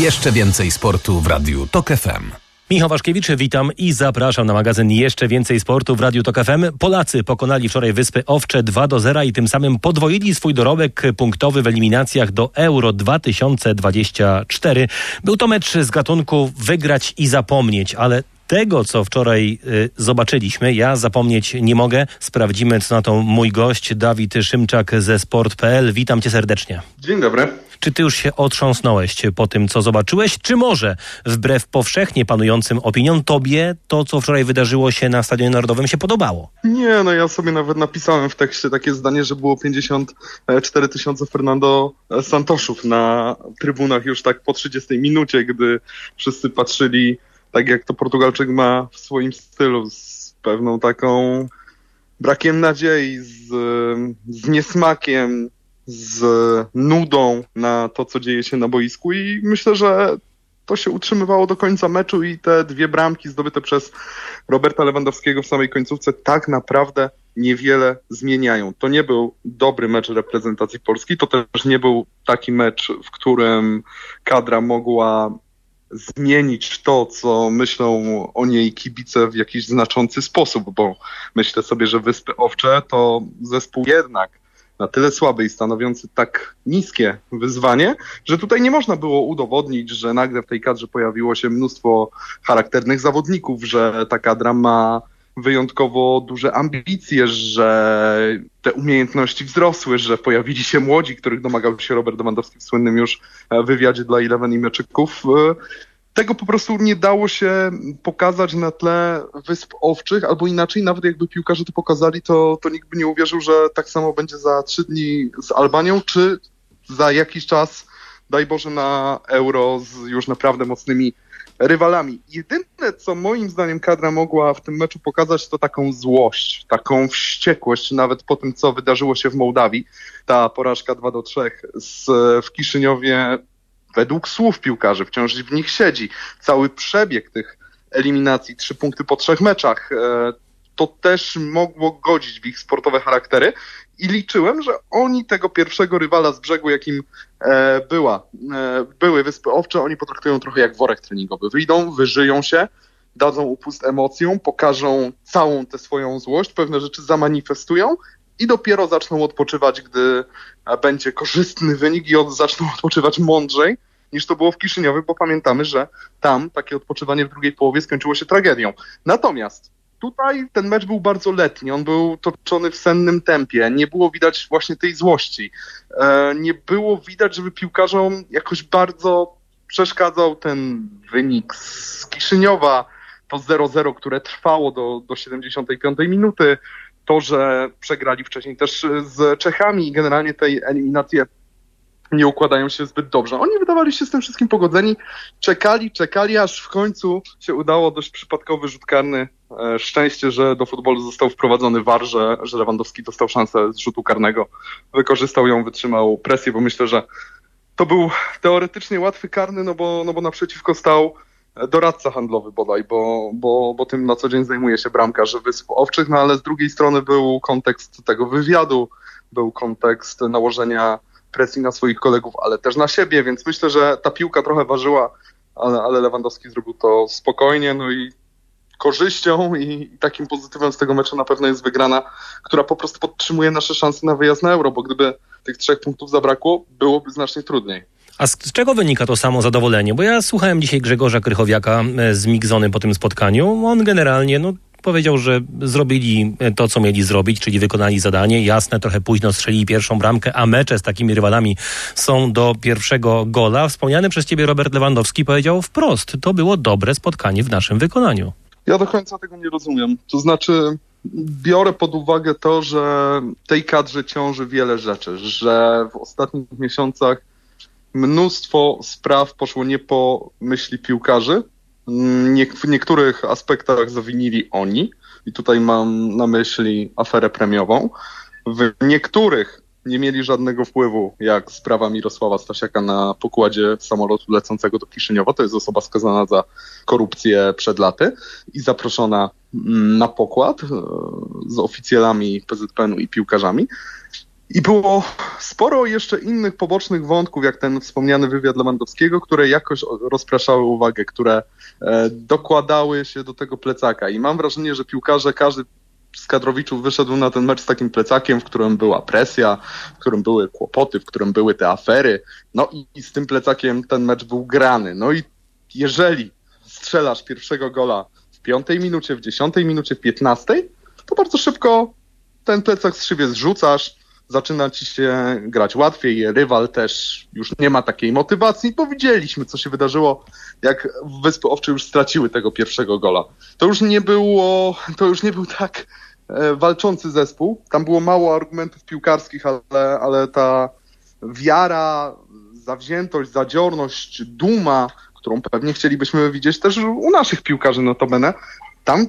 Jeszcze więcej sportu w Radiu TOK FM. Michał Waszkiewicz, witam i zapraszam na magazyn Jeszcze Więcej Sportu w Radiu Tok FM. Polacy pokonali wczoraj Wyspy Owcze 2 do 0 i tym samym podwoili swój dorobek punktowy w eliminacjach do Euro 2024. Był to mecz z gatunku wygrać i zapomnieć, ale tego, co wczoraj y, zobaczyliśmy, ja zapomnieć nie mogę. Sprawdzimy, co na to mój gość, Dawid Szymczak ze sport.pl. Witam cię serdecznie. Dzień dobry. Czy ty już się otrząsnąłeś po tym, co zobaczyłeś? Czy może, wbrew powszechnie panującym opiniom, tobie to, co wczoraj wydarzyło się na Stadionie Narodowym, się podobało? Nie, no ja sobie nawet napisałem w tekście takie zdanie, że było 54 tysiące Fernando Santoszów na trybunach już tak po 30 minucie, gdy wszyscy patrzyli tak jak to Portugalczyk ma w swoim stylu, z pewną taką brakiem nadziei, z, z niesmakiem, z nudą na to, co dzieje się na boisku i myślę, że to się utrzymywało do końca meczu i te dwie bramki zdobyte przez Roberta Lewandowskiego w samej końcówce tak naprawdę niewiele zmieniają. To nie był dobry mecz reprezentacji Polski, to też nie był taki mecz, w którym kadra mogła zmienić to, co myślą o niej kibice w jakiś znaczący sposób, bo myślę sobie, że Wyspy Owcze to zespół jednak na tyle słaby i stanowiący tak niskie wyzwanie, że tutaj nie można było udowodnić, że nagle w tej kadrze pojawiło się mnóstwo charakternych zawodników, że ta kadra ma wyjątkowo duże ambicje, że te umiejętności wzrosły, że pojawili się młodzi, których domagał się Robert Lewandowski w słynnym już wywiadzie dla Eleven i Meczyków. Tego po prostu nie dało się pokazać na tle Wysp Owczych, albo inaczej, nawet jakby piłkarze to pokazali, to, to nikt by nie uwierzył, że tak samo będzie za trzy dni z Albanią, czy za jakiś czas, daj Boże, na Euro z już naprawdę mocnymi rywalami. Jedyne, co moim zdaniem kadra mogła w tym meczu pokazać, to taką złość, taką wściekłość, nawet po tym, co wydarzyło się w Mołdawii. Ta porażka 2 do 3 z, w Kiszyniowie, według słów piłkarzy, wciąż w nich siedzi. Cały przebieg tych eliminacji, trzy punkty po trzech meczach, e, to też mogło godzić w ich sportowe charaktery i liczyłem, że oni tego pierwszego rywala z brzegu, jakim e, była, e, były Wyspy Owcze, oni potraktują trochę jak worek treningowy. Wyjdą, wyżyją się, dadzą upust emocjom, pokażą całą tę swoją złość, pewne rzeczy zamanifestują i dopiero zaczną odpoczywać, gdy będzie korzystny wynik i od, zaczną odpoczywać mądrzej niż to było w Kiszyniowie, bo pamiętamy, że tam takie odpoczywanie w drugiej połowie skończyło się tragedią. Natomiast tutaj ten mecz był bardzo letni, on był toczony w sennym tempie, nie było widać właśnie tej złości. E, nie było widać, żeby piłkarzom jakoś bardzo przeszkadzał ten wynik z Kiszyniowa, to 0-0, które trwało do, do 75 minuty, to, że przegrali wcześniej też z Czechami i generalnie tej eliminacje nie układają się zbyt dobrze. Oni wydawali się z tym wszystkim pogodzeni, czekali, czekali, aż w końcu się udało dość przypadkowy rzut karny. E, szczęście, że do futbolu został wprowadzony war, że, że Lewandowski dostał szansę z rzutu karnego. Wykorzystał ją, wytrzymał presję, bo myślę, że to był teoretycznie łatwy karny, no bo, no bo naprzeciwko stał doradca handlowy bodaj, bo, bo, bo tym na co dzień zajmuje się bramkarz Wysp Owczych, no ale z drugiej strony był kontekst tego wywiadu, był kontekst nałożenia presji na swoich kolegów, ale też na siebie, więc myślę, że ta piłka trochę ważyła, ale, ale Lewandowski zrobił to spokojnie, no i korzyścią i takim pozytywem z tego meczu na pewno jest wygrana, która po prostu podtrzymuje nasze szanse na wyjazd na Euro, bo gdyby tych trzech punktów zabrakło, byłoby znacznie trudniej. A z, z czego wynika to samo zadowolenie? Bo ja słuchałem dzisiaj Grzegorza Krychowiaka e, z Migzony po tym spotkaniu. On generalnie, no Powiedział, że zrobili to, co mieli zrobić, czyli wykonali zadanie. Jasne, trochę późno strzelili pierwszą bramkę, a mecze z takimi rywalami są do pierwszego gola. Wspomniany przez ciebie Robert Lewandowski powiedział wprost, to było dobre spotkanie w naszym wykonaniu. Ja do końca tego nie rozumiem. To znaczy, biorę pod uwagę to, że tej kadrze ciąży wiele rzeczy, że w ostatnich miesiącach mnóstwo spraw poszło nie po myśli piłkarzy, nie, w niektórych aspektach zawinili oni, i tutaj mam na myśli aferę premiową. W niektórych nie mieli żadnego wpływu, jak sprawa Mirosława Stasiaka na pokładzie samolotu lecącego do Kiszyniowa. To jest osoba skazana za korupcję przed laty i zaproszona mm, na pokład e, z oficjalami PZPN-u i piłkarzami. I było sporo jeszcze innych pobocznych wątków, jak ten wspomniany wywiad Lewandowskiego, które jakoś rozpraszały uwagę, które e, dokładały się do tego plecaka. I mam wrażenie, że piłkarze, każdy z kadrowiczów wyszedł na ten mecz z takim plecakiem, w którym była presja, w którym były kłopoty, w którym były te afery. No i, i z tym plecakiem ten mecz był grany. No i jeżeli strzelasz pierwszego gola w piątej minucie, w dziesiątej minucie, w piętnastej, to bardzo szybko ten plecak z siebie zrzucasz, zaczyna ci się grać łatwiej, rywal też już nie ma takiej motywacji, bo widzieliśmy, co się wydarzyło, jak Wyspy Owcze już straciły tego pierwszego gola. To już nie było, to już nie był tak e, walczący zespół. Tam było mało argumentów piłkarskich, ale, ale ta wiara, zawziętość, zadziorność, duma, którą pewnie chcielibyśmy widzieć też u naszych piłkarzy notabene, tam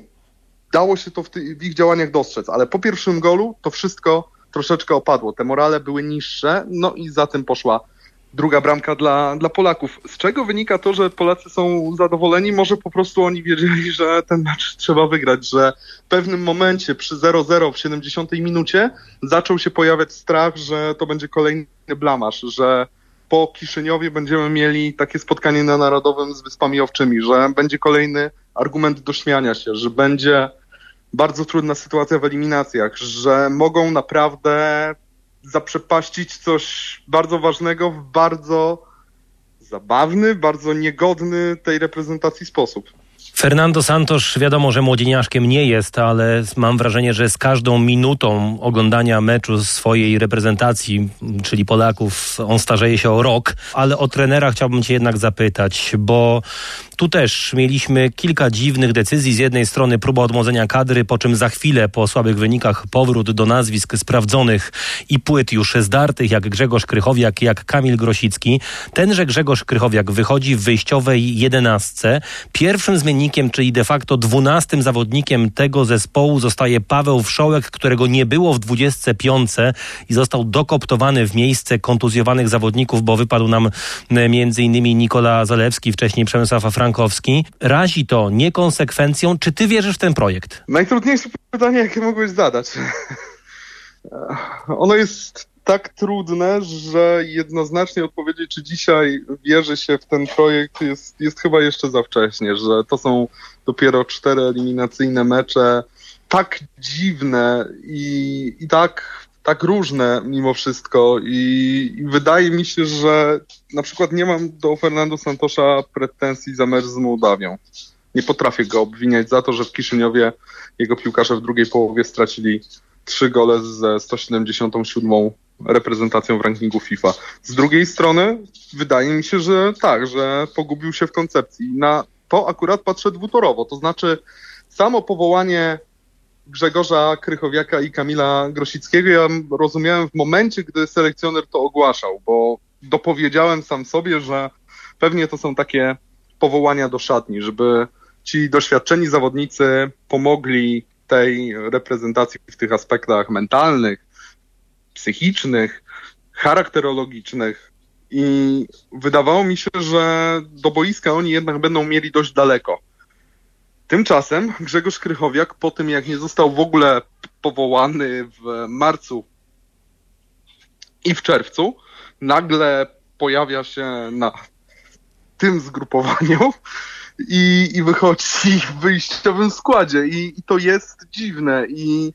dało się to w, w ich działaniach dostrzec, ale po pierwszym golu to wszystko troszeczkę opadło. Te morale były niższe, no i za tym poszła druga bramka dla, dla Polaków. Z czego wynika to, że Polacy są zadowoleni? Może po prostu oni wiedzieli, że ten mecz trzeba wygrać, że w pewnym momencie przy 0-0 w 70 minucie zaczął się pojawiać strach, że to będzie kolejny blamasz, że po Kiszyniowie będziemy mieli takie spotkanie na Narodowym z Wyspami Owczymi, że będzie kolejny argument do śmiania się, że będzie bardzo trudna sytuacja w eliminacjach, że mogą naprawdę zaprzepaścić coś bardzo ważnego w bardzo zabawny, bardzo niegodny tej reprezentacji sposób. Fernando Santos wiadomo, że młodzieniaszkiem nie jest, ale mam wrażenie, że z każdą minutą oglądania meczu swojej reprezentacji, czyli Polaków, on starzeje się o rok. Ale o trenera chciałbym cię jednak zapytać, bo tu też mieliśmy kilka dziwnych decyzji. Z jednej strony próba odmłodzenia kadry, po czym za chwilę po słabych wynikach powrót do nazwisk sprawdzonych i płyt już zdartych, jak Grzegorz Krychowiak, jak Kamil Grosicki. Tenże Grzegorz Krychowiak wychodzi w wyjściowej jedenastce. Pierwszym zmiennikiem, czyli de facto dwunastym zawodnikiem tego zespołu zostaje Paweł Wszołek, którego nie było w 25 i został dokoptowany w miejsce kontuzjowanych zawodników, bo wypadł nam e, innymi Nikola Zalewski, wcześniej Przemysław Afran Frankowski. Razi to niekonsekwencją. Czy ty wierzysz w ten projekt? Najtrudniejsze pytanie, jakie mogłeś zadać. Ono jest tak trudne, że jednoznacznie odpowiedzieć, czy dzisiaj wierzy się w ten projekt, jest, jest chyba jeszcze za wcześnie, że to są dopiero cztery eliminacyjne mecze, tak dziwne i, i tak tak różne mimo wszystko i, i, wydaje mi się, że na przykład nie mam do Fernando Santosza pretensji za mecz z Mołdawią. Nie potrafię go obwiniać za to, że w Kiszyniowie jego piłkarze w drugiej połowie stracili trzy gole ze 177 reprezentacją w rankingu FIFA. Z drugiej strony wydaje mi się, że tak, że pogubił się w koncepcji. Na to akurat patrzę dwutorowo, to znaczy samo powołanie Grzegorza Krychowiaka i Kamila Grosickiego ja rozumiałem w momencie, gdy selekcjoner to ogłaszał, bo dopowiedziałem sam sobie, że pewnie to są takie powołania do szatni, żeby ci doświadczeni zawodnicy pomogli tej reprezentacji w tych aspektach mentalnych, psychicznych, charakterologicznych. I wydawało mi się, że do boiska oni jednak będą mieli dość daleko. Tymczasem Grzegorz Krychowiak po tym, jak nie został w ogóle powołany w marcu i w czerwcu, nagle pojawia się na tym zgrupowaniu i, i wychodzi w wyjściowym składzie. I, I, to jest dziwne. I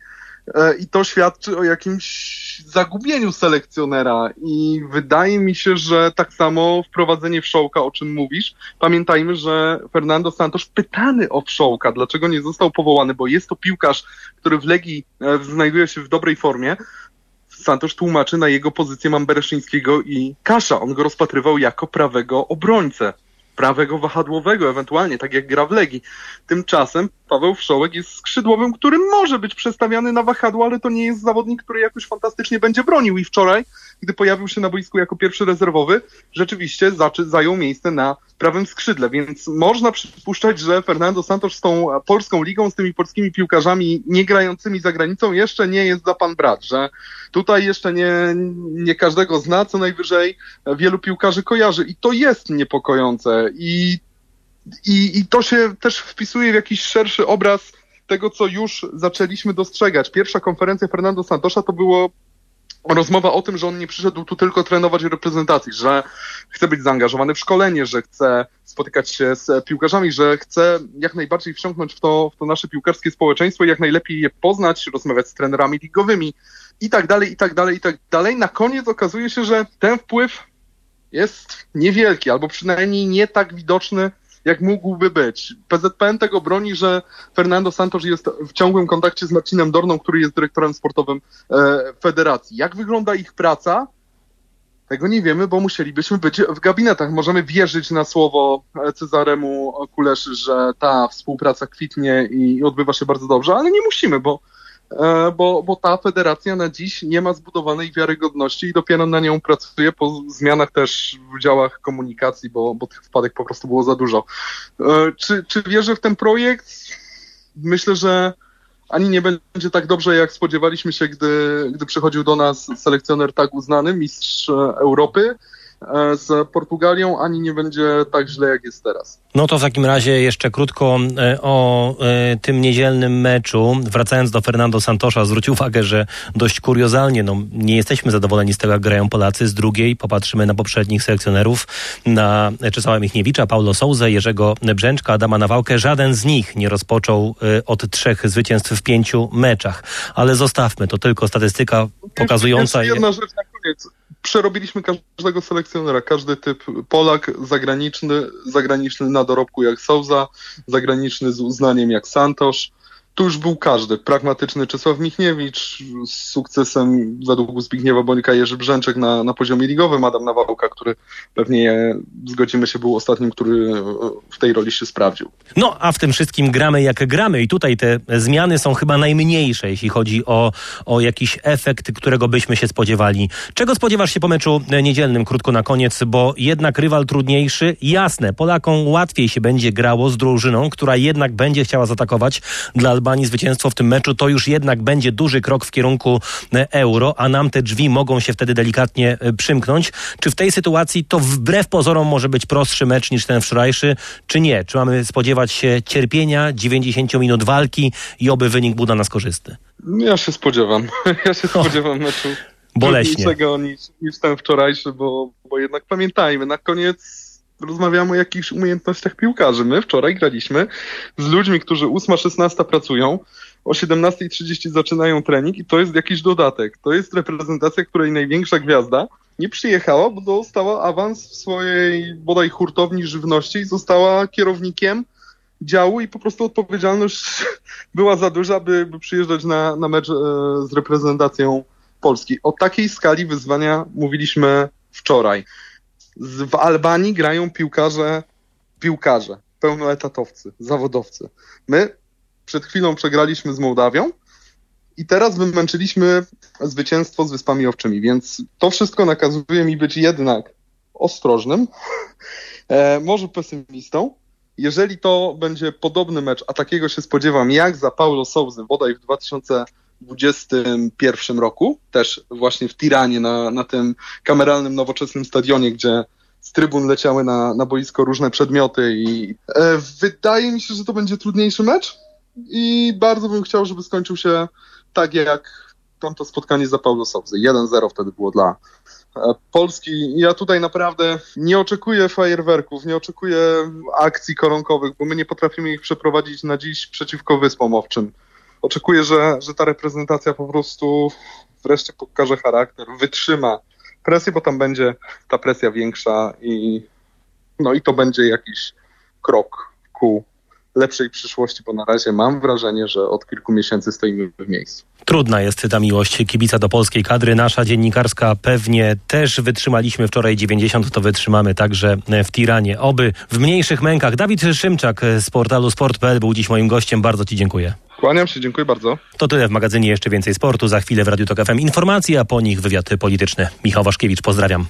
I to świadczy o jakimś zagubieniu selekcjonera. I wydaje mi się, że tak samo wprowadzenie Wszołka, o czym mówisz. Pamiętajmy, że Fernando Santos pytany o Wszołka, dlaczego nie został powołany, bo jest to piłkarz, który w Legii e, znajduje się w dobrej formie. Santos tłumaczy na jego pozycję Mambereszyńskiego i Kasza. On go rozpatrywał jako prawego obrońcę prawego wahadłowego, ewentualnie, tak jak gra w Legii. Tymczasem Paweł Wszołek jest skrzydłowym, który może być przestawiany na wahadło, ale to nie jest zawodnik, który jakoś fantastycznie będzie bronił. I wczoraj, gdy pojawił się na boisku jako pierwszy rezerwowy, rzeczywiście zajął miejsce na prawym skrzydle, więc można przypuszczać, że Fernando Santos z tą polską ligą, z tymi polskimi piłkarzami nie grającymi za granicą jeszcze nie jest za pan brat, że tutaj jeszcze nie, nie każdego zna, co najwyżej wielu piłkarzy kojarzy. I to jest niepokojące. I, i, i to się też wpisuje w jakiś szerszy obraz tego, co już zaczęliśmy dostrzegać. Pierwsza konferencja Fernando Santosza to było rozmowa o tym, że on nie przyszedł tu tylko trenować reprezentacji, że chce być zaangażowany w szkolenie, że chce spotykać się z piłkarzami, że chce jak najbardziej wciągnąć w to, w to nasze piłkarskie społeczeństwo i jak najlepiej je poznać, rozmawiać z trenerami ligowymi i tak dalej, i tak dalej, i tak dalej. Na koniec okazuje się, że ten wpływ jest niewielki, albo przynajmniej nie tak widoczny, jak mógłby być. PZPN tego broni, że Fernando Santos jest w ciągłym kontakcie z Marcinem Dorną, który jest dyrektorem sportowym e, federacji. Jak wygląda ich praca? Tego nie wiemy, bo musielibyśmy być w gabinetach. Możemy wierzyć na słowo Cezaremu Kuleszy, że ta współpraca kwitnie i odbywa się bardzo dobrze, ale nie musimy, bo E, bo, bo ta federacja na dziś nie ma zbudowanej wiarygodności i dopiero na nią pracuje po zmianach też w działach komunikacji, bo, bo tych wpadek po prostu było za dużo. E, czy, czy wierzę w ten projekt? Myślę, że ani nie będzie tak dobrze, jak spodziewaliśmy się, gdy, gdy przychodził do nas selekcjoner tak uznany, mistrz Europy, E, z Portugalią, ani nie będzie tak źle, jak jest teraz. No to w takim razie jeszcze krótko e, o e, tym niedzielnym meczu. Wracając do Fernando Santosza, zwróć uwagę, że dość kuriozalnie, no, nie jesteśmy zadowoleni z tego, jak grają Polacy. Z drugiej popatrzymy na poprzednich selekcjonerów, na Czesława Michniewicza, Paulo Souza, Jerzego Brzęczka, Adama Nawałkę. Żaden z nich nie rozpoczął od trzech zwycięstw w pięciu meczach. Ale zostawmy, to tylko statystyka pokazująca... Jeszcze jedna rzecz na koniec przerobiliśmy każdego selekcjonera, każdy typ Polak, zagraniczny, zagraniczny na dorobku jak Souza, zagraniczny z uznaniem jak Santosz, tu już był każdy. Pragmatyczny Czesław Michniewicz z sukcesem według Zbigniewa Bońka Jerzy Brzęczek na, na poziomie ligowym, Adam Nawałka, który pewnie zgodzimy się był ostatnim, który w tej roli się sprawdził. No, a w tym wszystkim gramy jak gramy i tutaj te zmiany są chyba najmniejsze, jeśli chodzi o, o jakiś efekt, którego byśmy się spodziewali. Czego spodziewasz się po meczu niedzielnym, krótko na koniec, bo jednak rywal trudniejszy, jasne, Polakom łatwiej się będzie grało z drużyną, która jednak będzie chciała zaatakować dla Albanii zwycięstwo w tym meczu to już jednak będzie duży krok w kierunku e, euro, a nam te drzwi mogą się wtedy delikatnie e, przymknąć. Czy w tej sytuacji to wbrew pozorom może być prostszy mecz niż ten wczorajszy, czy nie? Czy mamy spodziewać się cierpienia, 90 minut walki i oby wynik był dla nas korzystny? Ja się spodziewam. Ja się spodziewam meczu boleśnie. niż, niż ten wczorajszy, bo, bo jednak pamiętajmy, na koniec rozmawiamy o jakichś umiejętnościach piłkarzy. My wczoraj graliśmy z ludźmi, którzy 8-16 pracują, o 17.30 zaczynają trening i to jest jakiś dodatek. To jest reprezentacja, której największa gwiazda nie przyjechała, bo dostała awans w swojej bodaj hurtowni żywności i została kierownikiem działu i po prostu odpowiedzialność była za duża, by, by przyjeżdżać na, na mecz e, z reprezentacją Polski. O takiej skali wyzwania mówiliśmy wczoraj w Albanii grają piłkarze, piłkarze, pełnoetatowcy, zawodowcy. My przed chwilą przegraliśmy z Mołdawią i teraz wymęczyliśmy zwycięstwo z Wyspami Owczymi, więc to wszystko nakazuje mi być jednak ostrożnym, e, może pesymistą. Jeżeli to będzie podobny mecz, a takiego się spodziewam, jak za Paulo Souzy bodaj w 2000 2021 roku, też właśnie w Tiranie, na, na tym kameralnym, nowoczesnym stadionie, gdzie z trybun leciały na, na boisko różne przedmioty i e, wydaje mi się, że to będzie trudniejszy mecz i bardzo bym chciał, żeby skończył się tak jak tamto spotkanie za Paulo Sobzy. 1-0 wtedy było dla e, Polski. Ja tutaj naprawdę nie oczekuję fajerwerków, nie oczekuję akcji koronkowych, bo my nie potrafimy ich przeprowadzić na dziś przeciwko Wyspom Owczym oczekuję, że, że ta reprezentacja po prostu wreszcie pokaże charakter, wytrzyma presję, bo tam będzie ta presja większa i no i to będzie jakiś krok ku lepszej przyszłości, bo na razie mam wrażenie, że od kilku miesięcy stoimy w miejscu. Trudna jest ta miłość kibica do polskiej kadry. Nasza dziennikarska pewnie też wytrzymaliśmy wczoraj 90, to wytrzymamy także w Tiranie. Oby w mniejszych mękach. Dawid Szymczak z portalu sport.pl był dziś moim gościem. Bardzo Ci dziękuję. Kłaniam się, dziękuję bardzo. To tyle w magazynie Jeszcze Więcej Sportu. Za chwilę w Radiu Tok FM informacje, a po nich wywiad polityczny. Michał Waszkiewicz, pozdrawiam.